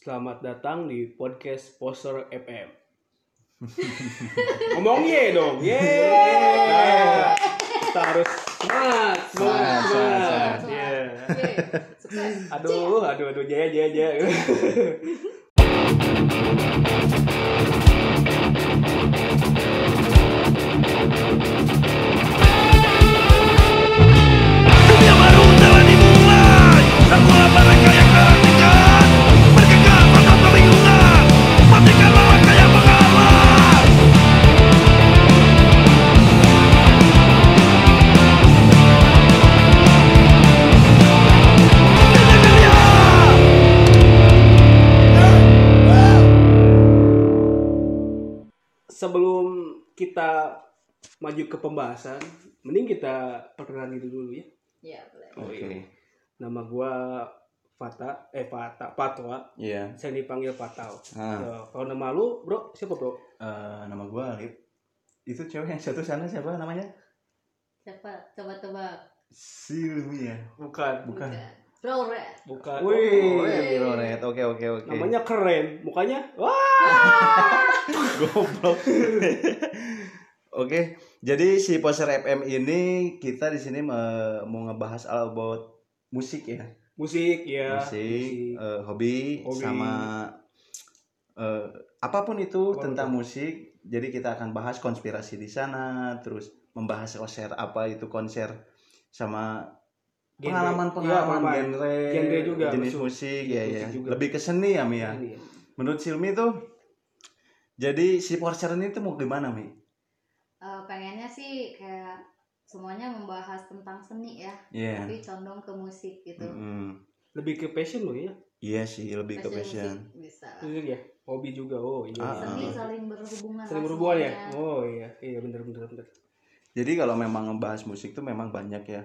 Selamat datang di podcast Poster FM. Ngomong ye dong, ye. Nah, kita harus semangat, semangat, Semangat. Aduh, aduh, aduh, jaya, jaya, jaya. kita maju ke pembahasan, mending kita perkenalan diri dulu ya. Iya, boleh. Oke. Nama gua Fata, eh Fata, Patwa. Iya. Saya dipanggil Patau. Ah. Ya, kalau nama lu, bro, siapa bro? Eh, nama gua Alip. Itu cewek yang satu sana siapa namanya? Siapa? Coba tebak. Silmi ya. Bukan, Bukan. Rore. bukan. Wih, Oh, Biroret. Oke, oke, oke. namanya keren, mukanya. Wah, goblok. Oke, jadi si Poser FM ini kita di sini mau ngebahas all about musik ya. musik ya. musik, eh, hobi, Hobi. sama eh, apa pun itu Apa pun tentang musik. Jadi kita akan bahas konspirasi di sana, terus membahas konser apa itu konser sama. Pengalaman-pengalaman Iya, genre, Genre juga, jenis musik Jenis ya musik ya. juga. Lebih ke seni ya Mi ya. Ini ya. Menurut Silmi tuh jadi si Poser ini tuh mau gimana Mi? Eh, pengennya sih kayak semuanya membahas tentang seni ya, Iya. tapi condong ke musik gitu. Mm-mm. Lebih ke passion lo ya. Iya sih, lebih ke Passion passion. musik bisa. Musik ya. Hobi juga. Oh iya. Ah, Seni ah. saling berhubungan. Saling berhubungan ya. Oh iya, iya benar benar benar. Jadi kalau memang ngebahas musik tuh memang banyak ya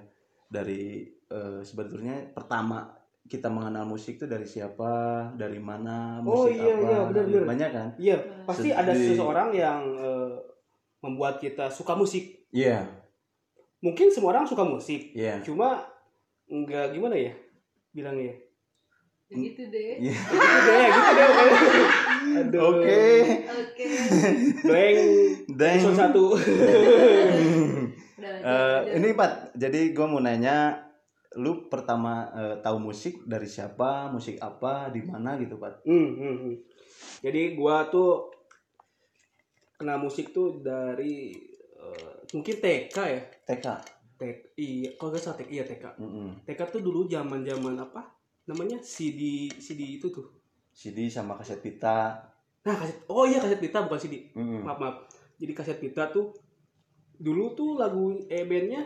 dari eh, sebetulnya pertama kita mengenal musik tuh dari siapa, dari mana, Oh, musik iya, apa, iya, benar, benar. banyak kan? Iya, pasti ada seseorang yang eh, membuat kita suka musik. Iya, Mungkin semua orang suka musik, iya, cuma nggak gimana ya bilangnya. ya? Begitu deh. iya. Gitu deh, gitu deh. Oke, Oke. Dan episode satu. Eh, lanjut. ini Pat, jadi gue mau nanya, lu pertama eh, tahu musik dari siapa, musik apa, di mana gitu Pat? Hmm, hmm, hmm. Jadi gua tuh kena musik tuh dari eh, mungkin TK ya. TK. TK, iya, kalau nggak salah TK, iya TK. Mm-mm. TK tuh dulu zaman zaman apa? Namanya CD CD itu tuh. CD sama kaset pita. Nah kaset, oh iya kaset pita bukan CD. Mm-mm. Maaf maaf. Jadi kaset pita tuh dulu tuh lagu eh bandnya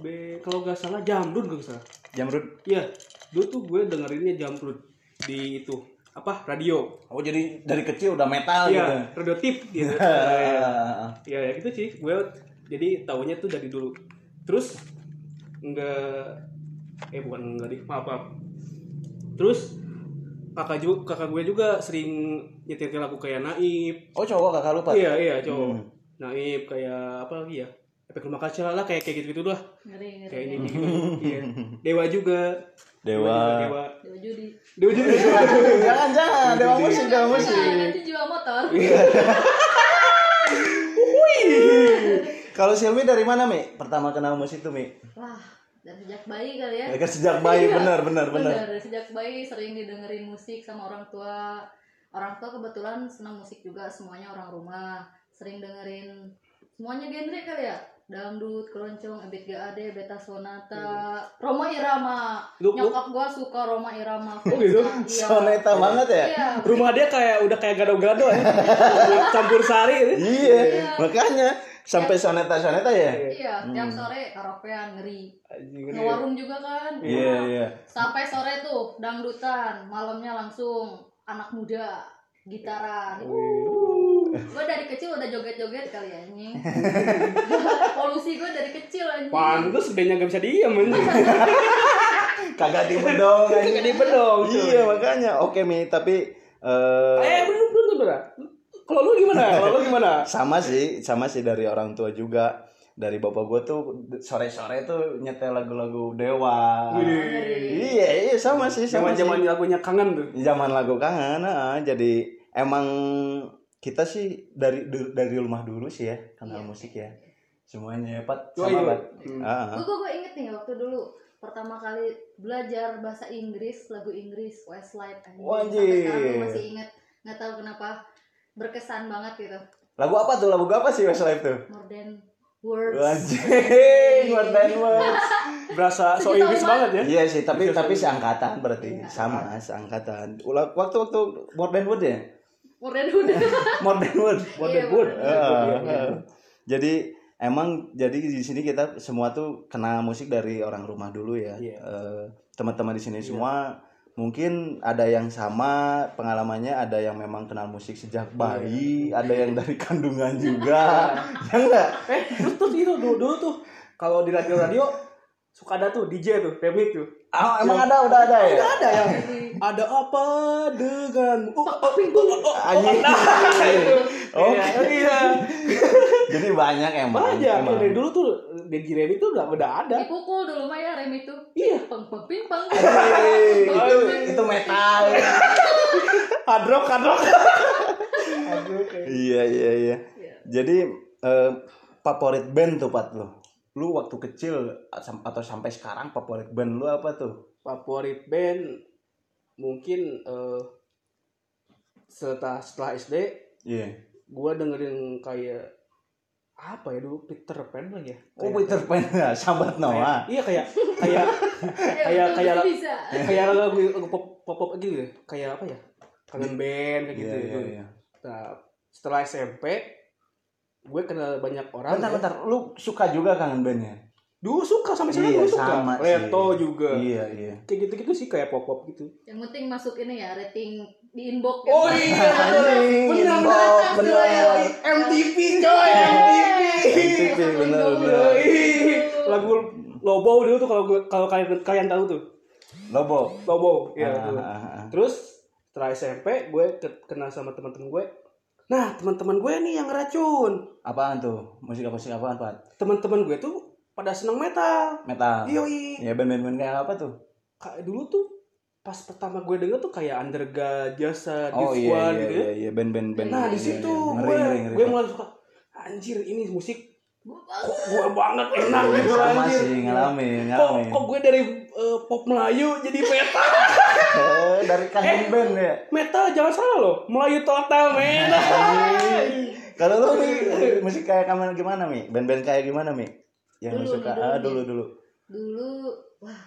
be kalau nggak salah Jamrud nggak salah. Jamrud. Iya, dulu tuh gue dengerinnya Jamrud di itu apa radio. Oh jadi dari kecil udah metal Iya, gitu. radio tip gitu. Iya, ya gitu sih. Gue jadi tahunya tuh dari dulu. Terus enggak eh bukan enggak deh, maaf, maaf. Terus kakak juga kakak gue juga sering nyetir lagu kayak Naib. Oh cowok kakak lu Pat? Iya, iya, cowok. Hmm. Naib kayak apa lagi ya? Efek rumah kaca lah kayak kayak gitu-gitu lah. Ngeri, ngeri. Kayak ini gitu. Iya. Dewa juga. Dewa. juga, Dewa. Dewa judi. Dewa juga. jangan jangan dewa musik dewa musik. Nanti jual motor. Kalau Silmi dari mana Mi? Pertama kenal musik tuh Mi? Wah, dari sejak bayi kali ya. Ya kan sejak bayi Iya, benar benar benar. Bener, sejak bayi sering didengerin musik sama orang tua. Orang tua kebetulan senang musik juga, semuanya orang rumah. Sering dengerin semuanya genre kali ya. Dangdut, keroncong, Ebit GAD, Beta Sonata, Roma Irama. Lu- lu- Nyokap gua suka Roma Irama. Oh, gitu? Iya. Soneta banget ya? Iya. Rumah dia kayak udah kayak gado-gado ya. Campur sari gitu. Iya, makanya sampai soneta soneta ya. Iya, tiap Hmm. sore karaokean ngeri. Ngewarung juga kan. Iya iya. Sampai sore tuh dangdutan, malamnya langsung anak muda gitaran. Gue dari kecil udah joget-joget kali ya anjing. Polusi gue dari kecil anjing. Pantes bandnya gak bisa diem anjing. Kagak dibedong Kagak anjing. dibedong, cuy. Iya makanya. Oke Mi, tapi eh Eh, belum belum belum. Kalau lu gimana? Kalau lu gimana? sama sih, sama sih dari orang tua juga. dari bapak gue tuh sore-sore tuh nyetel lagu-lagu dewa Wih. iya iya sama sih sama sih Zaman-zaman lagunya kangen tuh. zaman lagu kangen ah. jadi emang kita sih dari dari rumah dulu sih ya kenal Iya. musik ya semuanya ya Pat Oh, sama iya. Pat Hmm. Ah, ah. gue gue inget nih waktu dulu pertama kali belajar bahasa Inggris lagu Inggris Westlife anjing. Wah, sampai sekarang masih inget nggak tahu kenapa berkesan banget gitu lagu apa tuh lagu apa sih Westlife tuh more than words Anjing, more than words. Berasa so Inggris banget ya. Iya sih, tapi tapi seangkatan berarti Iya. sama seangkatan. Ulah- Waktu waktu more than word ya? More than wood More than word. More than ah. Jadi emang jadi di sini kita semua tuh kenal musik dari orang rumah dulu ya. Iya. Eh, teman-teman di sini Iya. semua mungkin ada yang sama pengalamannya, ada yang memang kenal musik sejak Iya. bayi, ada yang dari kandungan juga. ya enggak? Eh, terus tuh itu dulu, dulu tuh kalau di radio-radio suka ada tuh DJ tuh, remix tuh. Ah, emang ada udah ada ya? Ada yang ada apa dengan oh, oh, oh, oh, oh, Anjing. oh, iya, iya. Jadi banyak emang. Banyak. emang. Dari dulu tuh DJ remix tuh udah udah ada. dipukul dulu mah ya rem itu Iya. peng peng ping peng itu itu metal. Hard rock. iya iya iya. Iya. Jadi eh, favorit band tuh Pat lo. Lu waktu kecil atau sampai sekarang favorit band lu apa tuh? Favorit band mungkin eh, setelah setelah SD Iya. gua dengerin kayak apa ya dulu Peter Pan lagi ya Oh Kayak- Peter Pan ya, sahabat kayak- Noah. iya kayak kayak Kayak- betul, kayak- betul bisa kayak lagu, lagu pop pop pop gitu ya kayak apa ya kangen band kayak gitu Iya iya gitu. iya. Nah, setelah SMP gue kenal banyak orang Bentar ya. bentar, lu suka juga kangen bandnya? dulu suka sampai sekarang Iya, gue suka sama sih. Leto juga Iya iya. kayak gitu gitu sih kayak pop pop gitu yang penting masuk ini ya rating di inbox Oh, ya. iya, Anjing, bener, inbox, bener. bener. MTV coy MTV MTV, bener, bener. Yoi. lagu Lobo dulu tuh kalau kalau kalian kalian tahu tuh Lobo. Lobo ya Ah, tuh. ah, ah. Terus setelah SMP gue ke- kenal sama teman-teman gue. Nah teman-teman gue nih yang ngeracun. Apaan tuh? Musik apa musik apaan, Pat? Teman-teman gue tuh pada seneng metal. Metal. Yoi. Ya band-band kayak apa tuh? Kayak dulu tuh pas pertama gue denger tuh kayak Undergod, Jasa, Oh iya iya gitu ya. iya iya band-band band. Nah di iya, situ iya. Ngeri, gue ngeri, ngeri, gue mulai suka anjir ini musik kok gue banget enak gitu sama anjir. sih ngalamin Kok, ngalamin kok gue dari eh, pop Melayu jadi metal Eh, dari kangen band ya? Metal jangan salah loh. Melayu total men. Kalau lu Mi, musik kayak kamu gimana mi? Band-band kayak gimana mi? Yang lu Dulu, suka. dulu, ah nih. dulu dulu. Dulu wah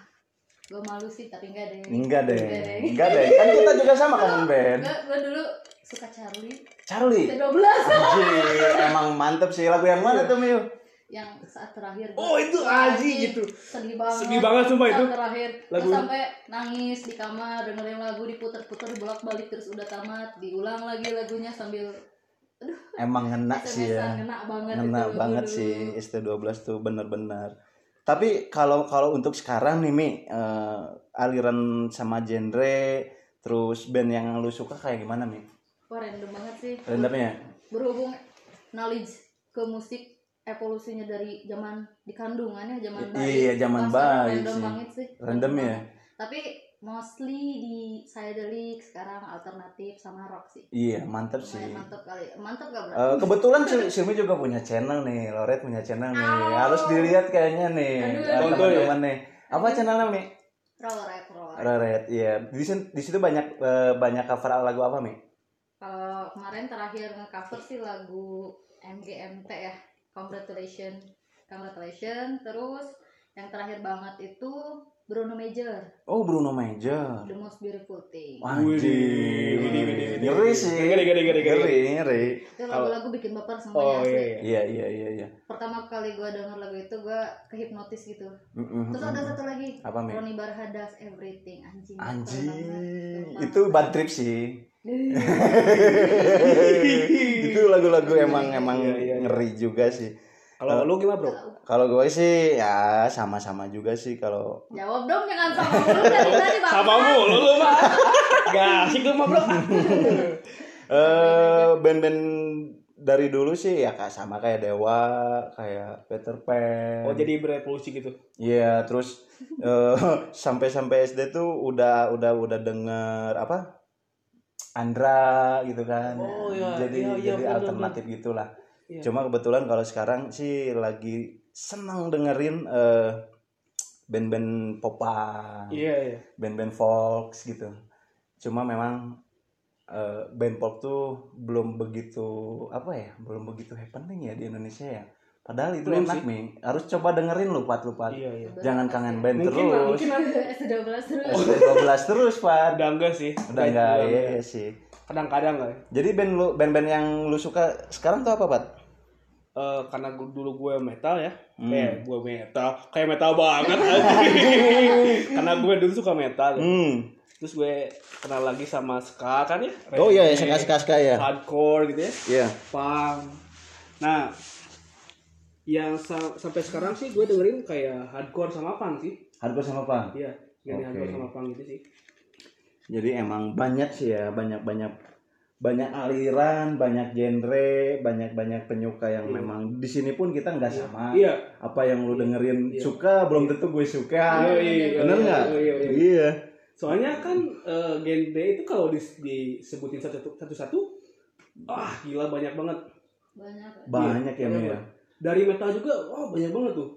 gue malu sih tapi enggak deh. Enggak deh. Enggak deh. enggak deh. Kan kita juga sama kangen band. gue gue dulu suka Charlie. Charlie? T12 Anjir, emang mantep sih. Lagu yang mana tuh Miu? Yang saat terakhir Oh, itu Aji gitu. sedih banget Sedih banget sumpah saat itu. terakhir Lagu- Gua sampai nangis di kamar dengerin lagu diputer-puter bolak balik terus udah tamat diulang lagi lagunya sambil emang ngena sih ya ngena banget ngena itu banget dulu. sih ST12 tuh bener-bener tapi kalau kalau untuk sekarang nih Mi eh, aliran sama genre terus band yang lu suka kayak gimana Mi? Wah random banget sih Rendernya? berhubung knowledge ke musik evolusinya dari zaman di kandungan ya zaman bayi Iya, zaman bayi random sih. banget sih Random ya? tapi mostly di psychedelic sekarang alternatif sama rock sih Iya mantep sih Lumayan mantep kali mantep gak bro Eh, kebetulan Sil- Silmi juga punya channel nih, Loret punya channel nih. Harus dilihat kayaknya nih, Aduh, teman-teman nih. Apa channelnya Mi? roll rap. Loret, iya. Di situ, di situ banyak eh, banyak cover lagu apa Mi? kalau kemarin terakhir nge-cover sih lagu MGMT ya congratulation congratulation terus yang terakhir banget itu Bruno Major Oh Bruno Major. The Most Beautiful Thing Anjir, Widih, widih, widih, widih. ngeri sih. Ngeri, ngeri, ngeri, ngeri. Ngeri, itu lagu-lagu bikin baper semuanya Oh asli. iya, iya. Iya, iya, iya, iya. pertama kali gue denger lagu itu gue kehipnotis gitu Mm-mm, terus ada satu lagi Apa? Ronnie Barhadas Everything anjing Anjing, itu bad trip sih. Itu lagu-lagu emang emang Iya, iya, iya. ngeri juga sih. Kalau lu gimana bro? Kalau gue sih ya sama-sama juga sih kalau jawab dong jangan sama mulu dari tadi bang Sama mulu lu mah. Gak asik lu mah bro. eh band-band dari dulu sih ya kayak sama kayak Dewa, kayak Peter Pan. Oh jadi berevolusi gitu. Iya, terus eh, sampai-sampai SD tuh udah udah udah denger apa? Andra gitu kan. Oh, iya, Jadi iya, iya, jadi bener, alternatif gitulah. Iya. Cuma kebetulan kalau sekarang sih lagi senang dengerin eh, band-band popan, Iya iya. band-band folk gitu. Cuma memang eh, band folk tuh belum begitu apa ya, belum begitu happening ya di Indonesia ya. Padahal itu Belum enak sih. nih. Harus coba dengerin lu Pat, lu Pat. Iya iya. Jangan kangen band Mungkin terus. mungkin nanti S12 terus SD 12 terus, Pat. udah enggak sih. Udah enggak iya, iya sih. Kadang-kadang lah. ya. Jadi band lu band-band yang lu suka sekarang tuh apa, Pat? Eh, karena gua, dulu gue metal ya. Hmm. Eh, gue metal. Kayak metal banget karena gue dulu suka metal. Hmm. Terus gue kenal lagi sama ska kan ya. Oh iya, ya, Reggae, suka-suka ya. Hardcore gitu ya. Iya. punk. Nah, yang sa- sampai sekarang sih gue dengerin kayak hardcore sama punk sih. Hardcore sama apa? Iya, jadi Oke. hardcore sama punk gitu sih. Jadi emang banyak sih ya, banyak-banyak banyak aliran, banyak genre, banyak-banyak penyuka yang Iya. memang di sini pun kita nggak sama. Iya. Apa yang lu dengerin Iya. suka belum tentu gue suka. Iya, iya, Bener iya, nggak? iya, iya, iya. Iya. Soalnya kan eh, genre itu kalau dis- disebutin satu- satu-satu, ah gila banyak banget. banyak Banyak ya, Iya, ya. Dari metal juga, wah banyak banget tuh.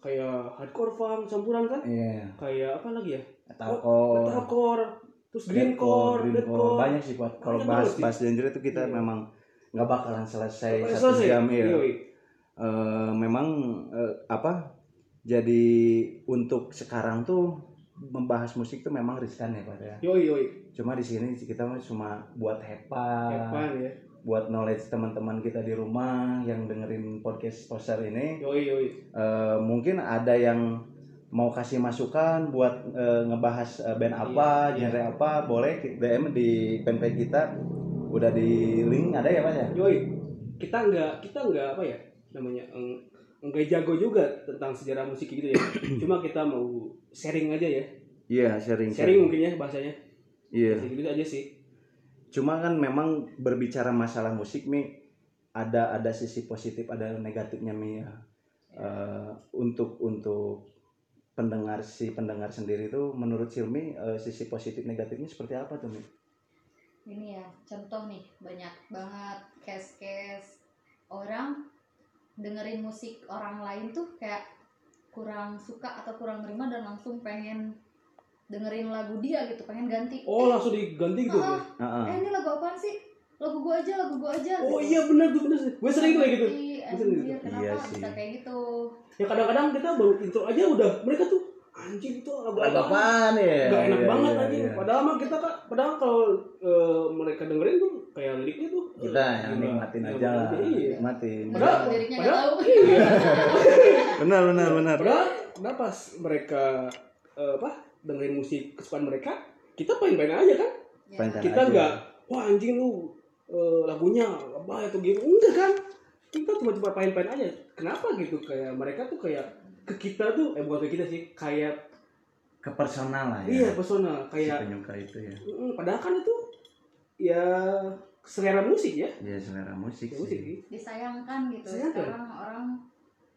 Kayak hardcore punk campuran kan? Iya. Kayak apa lagi ya? Metalcore, Metalcore, terus greencore, greencore. deathcore. banyak sih buat kalau bahas bahas genre itu kita Iya. memang nggak bakalan selesai Sampai satu selesai. jam ya. Yoi. Eh, memang eh, apa? Jadi untuk sekarang tuh membahas musik tuh memang riskan ya Pak ya. Yoi, yoi. Cuma di sini kita cuma buat hepa, Evan ya. Buat knowledge teman-teman kita di rumah yang dengerin podcast poster ini. Yoi, yoi. Eh, mungkin ada yang mau kasih masukan buat eh, ngebahas eh, band apa, Iya, genre apa, boleh DM di fanpage kita. Udah di link ada ya Pak ya? Yoi, kita nggak kita nggak apa ya namanya nggak jago juga tentang sejarah musik gitu ya. Cuma kita mau sharing aja ya. Iya, sharing. Sharing mungkin ya bahasanya. Iya. Gitu aja sih. Cuma kan memang berbicara masalah musik Mi ada ada sisi positif ada negatifnya Mi ya. Eh, untuk untuk pendengar si pendengar sendiri itu menurut Silmi eh, sisi positif negatifnya seperti apa tuh Mi? ini ya contoh nih banyak banget case-case orang dengerin musik orang lain tuh kayak kurang suka atau kurang terima dan langsung pengen dengerin lagu dia gitu pengen ganti Oh langsung diganti gitu. Ah, ya? Heeh. eh ini lagu apaan sih lagu gua aja lagu gua aja Oh iya benar tuh benar sih. Gue sering kayak gitu. Anjir, gitu. kenapa Iya sih. bisa kayak gitu Ya kadang-kadang kita baru intro aja udah mereka tuh anjing itu lagu apa? apaan ya? Gak enak Iya, banget iya, aja. iya. Padahal mah kita kan padahal kalau eh, mereka dengerin tuh kayak liriknya tuh eh, Kita yang gila. nikmatin aja lah. Iya. Nikmatin. Padahal- liriknya padahal- tahu Iya. Benar benar benar. Padahal kenapa pas mereka eh, apa dengerin musik kesukaan mereka, kita main-main aja kan? Ya. Kita nggak, wah anjing lu eh, lagunya apa itu gitu enggak kan? Kita cuma cuma main-main aja. Kenapa gitu kayak mereka tuh kayak ke kita tuh eh bukan ke kita sih kayak ke personal lah iya ya. personal Si kayak penyuka itu ya. padahal kan itu ya selera musik ya Ya selera musik Ya, musik sih. sih. disayangkan gitu Disayangkan. sekarang orang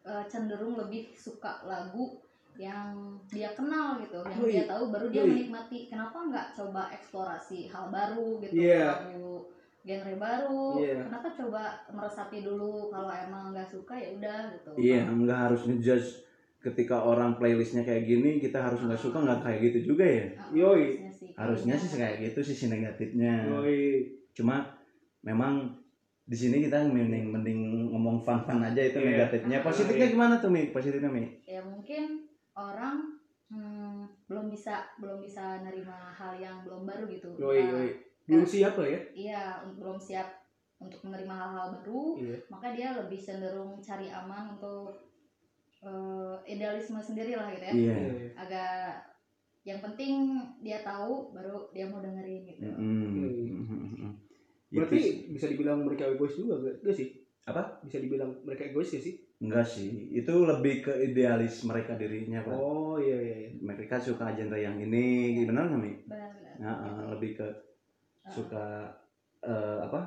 eh, cenderung lebih suka lagu yang dia kenal gitu yang Yoi. dia tahu baru dia Yoi. menikmati kenapa nggak coba eksplorasi hal baru gitu Iya. lagu genre baru Iya. kenapa coba meresapi dulu kalau emang nggak suka ya udah gitu Iya, nggak harus ngejudge ketika orang playlistnya kayak gini kita harus nggak suka nggak kayak gitu juga ya. Nah, Yoi. harusnya sih Harusnya sih kayak gitu sisi negatifnya. Yoi. Cuma memang di sini kita mending mending ngomong fun-fun aja itu Iya. negatifnya. Positifnya Iya. gimana tuh Mi? Positifnya Mi? ya mungkin orang hmm, belum bisa belum bisa nerima hal yang belum baru gitu Yoi, Nah, yoi. Belum siap lah ya. iya un- belum siap untuk menerima hal-hal baru Iya. maka dia lebih cenderung cari aman untuk eh, idealisme sendiri lah gitu ya Iya. Iya. agak yang penting dia tahu baru dia mau dengerin gitu Mm-mm. Berarti bisa dibilang mereka egois juga gak, gak sih? Apa? Bisa dibilang mereka egois gak sih? Enggak sih. Itu lebih ke idealis mereka dirinya, Pak. Oh iya iya iya. Mereka suka genre yang ini, benar nggak Mi? benar-benar Nah, eh, lebih ke suka eh, apa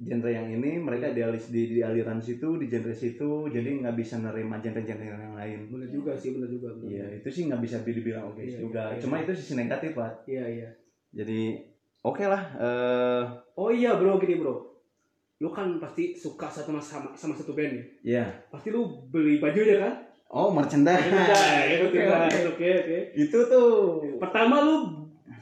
genre yang ini mereka idealis di, di aliran situ di genre situ jadi nggak bisa nerima genre-genre yang lain. Bener juga sih bener juga iya itu sih nggak bisa dibilang oke Iya, juga. iya. cuma itu sisi negatif pak. Iya iya. Jadi oke lah eh. Oh iya bro gini bro lu kan pasti suka satu sama sama, sama satu band nih ya pasti lu beli bajunya kan oh merchandise Oke, Oke, oke, itu tuh Pertama lu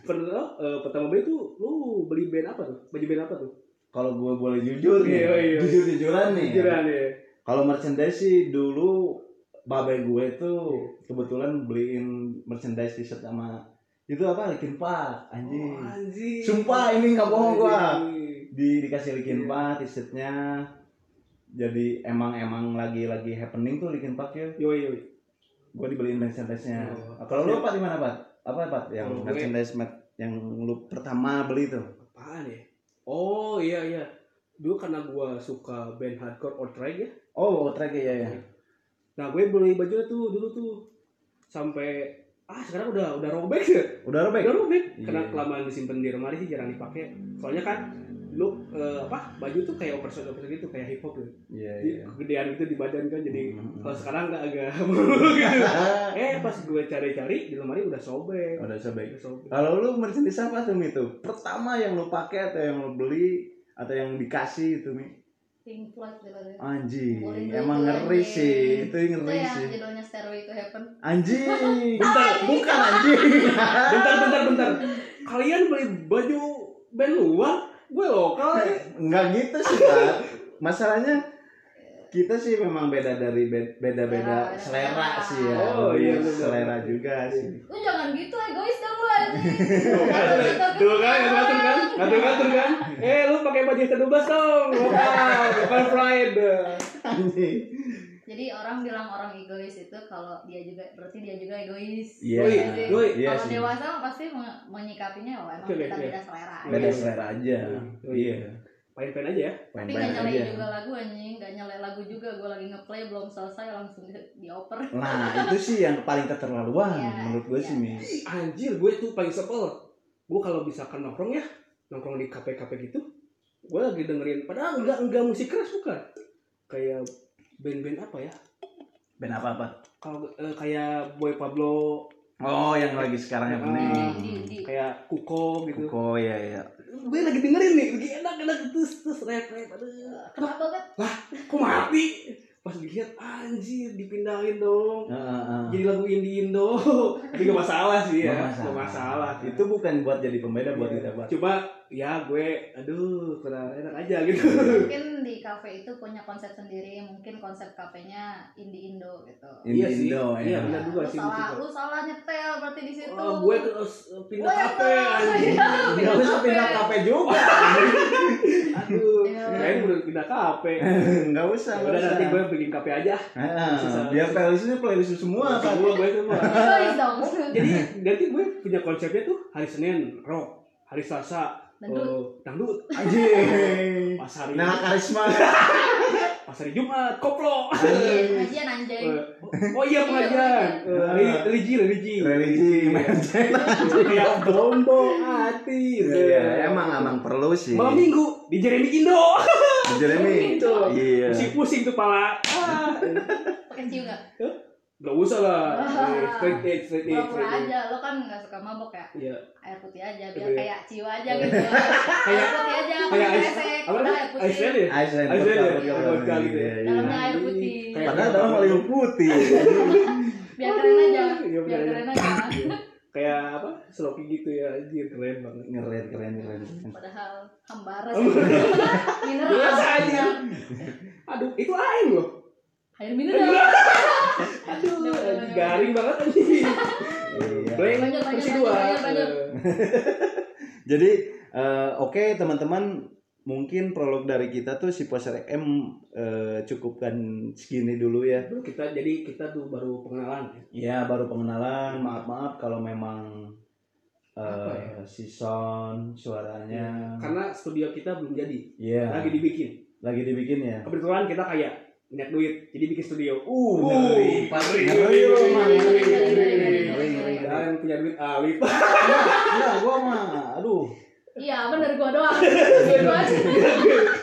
pernah eh, pertama beli tuh lu beli band apa tuh? Baju band apa tuh? kalau gue boleh jujur nih Iya, iya. jujur jujuran nih Jujuran ya. Kalau merchandise sih dulu babe gue tuh kebetulan beliin merchandise t-shirt sama itu apa Linkin Park anjing. Oh, anjing. Sumpah ini nggak bohong gua. Di dikasih Linkin Iya. Park t-shirtnya. Jadi emang emang lagi lagi happening tuh Linkin Park ya. Yo yo. Gue dibeliin merchandise-nya. Oh. Kalau lu apa di mana, Pak? Apa, Pak? Yang gue- merchandise mat- yang lu pertama beli tuh? Apaan ya? Oh iya iya. Dulu karena gua suka band hardcore outright ya. Oh, track ya ya. Nah, gue beli baju tuh dulu tuh sampai ah sekarang udah udah robek ya. Udah robek. Udah robek. Iya. Karena kelamaan disimpan di lemari sih jarang dipakai. Soalnya kan lu eh, apa baju tuh kayak oversize oversize gitu kayak hip hop gitu. Iya, Jadi iya. kegedean gitu di badan kan jadi Mhm. kalau sekarang nggak agak mulu gitu. eh pas gue cari-cari di lemari udah sobek. Udah sobek. Udah sobek. Kalau lu merchandise apa tuh Mi tuh? Pertama yang lu pakai atau yang lu beli atau yang dikasih itu Mi? Pink Floyd gitu kan. Anjing, itu emang ngeri sih. Itu Itu ngeri yang sih. judulnya Stairway to Heaven. Anjing. Bentar. bukan anjing. bentar bentar bentar. Kalian beli baju band luar, gue lokal ya. Enggak gitu sih, Pak. Masalahnya kita sih memang beda dari be- beda-beda selera Selera, selera. sih ya. Oh, iya, selera juga sih. Lu jangan gitu egois dong lu. Tuh kan, ngatur kan, ngatur ngatur kan. Eh, lu pakai baju S12 dong, lokal, bukan pride. Anjing. Jadi orang bilang orang egois itu kalau dia juga berarti dia juga egois. Iya. Jadi, doi. Iya kalau sih. dewasa mah pasti me- menyikapinya oh emang kita beda selera. aja. Beda selera aja. Oh, Iya. Pain-pain aja ya. Tapi gak nyalain aja. juga lagu anjing, gak nyalain lagu juga. Gue lagi ngeplay belum selesai langsung di- dioper. Nah, itu sih yang paling keterlaluan Iya, menurut gue sih, iya. Mi. Ih, Anjir, gue tuh paling sebel. Gue kalau misalkan nongkrong ya, nongkrong di kafe-kafe gitu, gue lagi dengerin. Padahal enggak enggak musik keras bukan. Kayak band-band apa ya? Band apa-apa? Kalau eh, kayak Boy Pablo, Oh, yang lagi sekarang yang Ah. Ini. di, di. kayak Kuko gitu. Kuko ya ya. Gue lagi dengerin nih, lagi enak-enak terus terus rap rap. Aduh, Kenapa banget? kok mati? Pas dilihat anjir dipindahin dong. Heeh, heeh. Jadi lagu indie Indo. Tapi gak masalah sih ya. Nggak Gak masalah. Itu bukan buat jadi pembeda buat Iya. kita, Pak. Cuma ya gue aduh kurang enak aja gitu. Mungkin di kafe itu punya konsep sendiri. Mungkin konsep kafenya indie Indo gitu. Indie Iya sih. Indo, Iya, ya. benar juga lu sih, salah, lu salah nyetel berarti di situ. Oh, gue terus pindah Gue yang kafe. Iya, Enggak usah pindah kafe juga. Aduh, Iya. kirain udah pindah kafe. Enggak usah, Ya udah usah. nanti gue bikin kafe aja. Heeh, Susah. biar playlistnya playlist semua. Semua gue semua. Dong. Jadi nanti gue punya konsepnya tuh hari Senin rock, hari Selasa Dangdut. eh, dangdut, Anjing. pas hari Nah, karisma. pas hari Jumat koplo. Iya, Pengajian anjing. Eh, oh iya pengajian, Eh, religi, religi, religi. Kayak bombo hati. Iya, emang emang perlu sih. Malam minggu di Jeremy Indo. Jeremy. Itu. Iya. Pusing-pusing tuh pala. Ah. Pakai cium gak? Gak usah lah. Ah. Eh, Straight edge, straight edge. Pura-pura edge. aja, lo kan gak suka mabok ya? Iya. Air putih aja, biar Iya. kayak ciu aja gitu. Air Kayak putih aja, kayak ice esek, apa sih? air putih. ya? Iceland Iceland ya? vodka, vodka, Vodka gitu ya. iya, iya. Dalamnya air putih. Kayak- Padahal dalam olive putih. Biar keren aja, Iya, biar keren aja. Kayak apa? Sloppy gitu ya. Anjir keren banget. Keren, keren, keren. Padahal hambara sih. Mineral. Biasa aja. mineral. Aduh, itu air loh. Air mineral. Aduh, garing banget anjing. Iya. Blank versi dua. Jadi eh, oke teman-teman mungkin prolog dari kita tuh si Poser M eh, cukupkan segini dulu ya. Bro, kita jadi kita tuh baru pengenalan. Ya baru pengenalan. Maaf maaf kalau memang eh ya? si sound suaranya. Karena studio kita belum jadi. Iya. Lagi dibikin. Lagi dibikin ya. Kebetulan kita kayak banyak duit, jadi bikin studio. Uh, Uh, ngeri. ngeri, Ngeri, ngeri, ngeri, ngeri. Dan punya duit alif. Enggak, gua mah aduh. Iya bener gua doang. Gitu aja.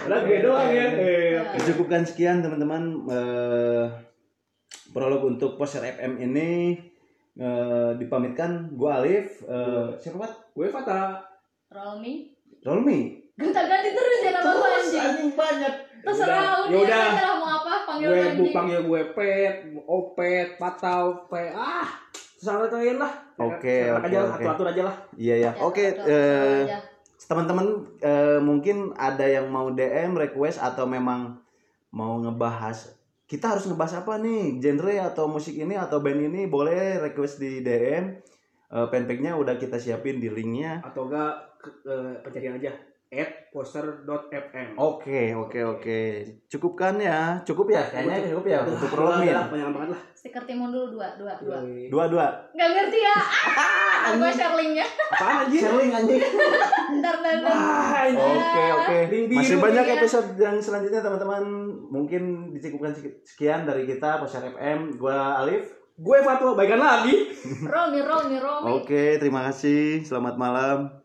Udah gue doang ya. Eh, Iya. Cukupkan sekian teman-teman eh, prolog untuk poster FM ini eh, dipamitkan gue Alif eh, siapa Pat? Gue Fata. Roll me. Rolmi Ganti-ganti terus ya nama gua anjing. banyak Terserah Ya lu udah. Panggil Gue bu panggil gue Pet, Opet, Patau, Pe ah. Terserah kalian lah. Oke, oke, aja lah, oke. atur-atur aja lah. iya ya Ya, oke atur- eh, atur teman-teman eh, mungkin ada yang mau DM request atau memang mau ngebahas kita harus ngebahas apa nih genre atau musik ini atau band ini boleh request di DM Eh, fanpage-nya udah kita siapin di linknya Atau enggak eh, pencarian aja at poster.fm. oke oke oke cukupkan ya cukup ya kayaknya cukup ya untuk prolog ya Banyak banget lah. Stiker timun dulu dua dua dua. Dua dua Gak ngerti ya. Ah, gua share linknya. Apaan anjir? sharing anjing Ntar ntar. Ah. Oke oke. Link Masih banyak ya. episode yang selanjutnya teman-teman. Mungkin dicukupkan seki- sekian dari kita Posar FM. Gua Alif. Gue Fatwa, baikan lagi. Me roll me. Oke, terima kasih. Selamat malam.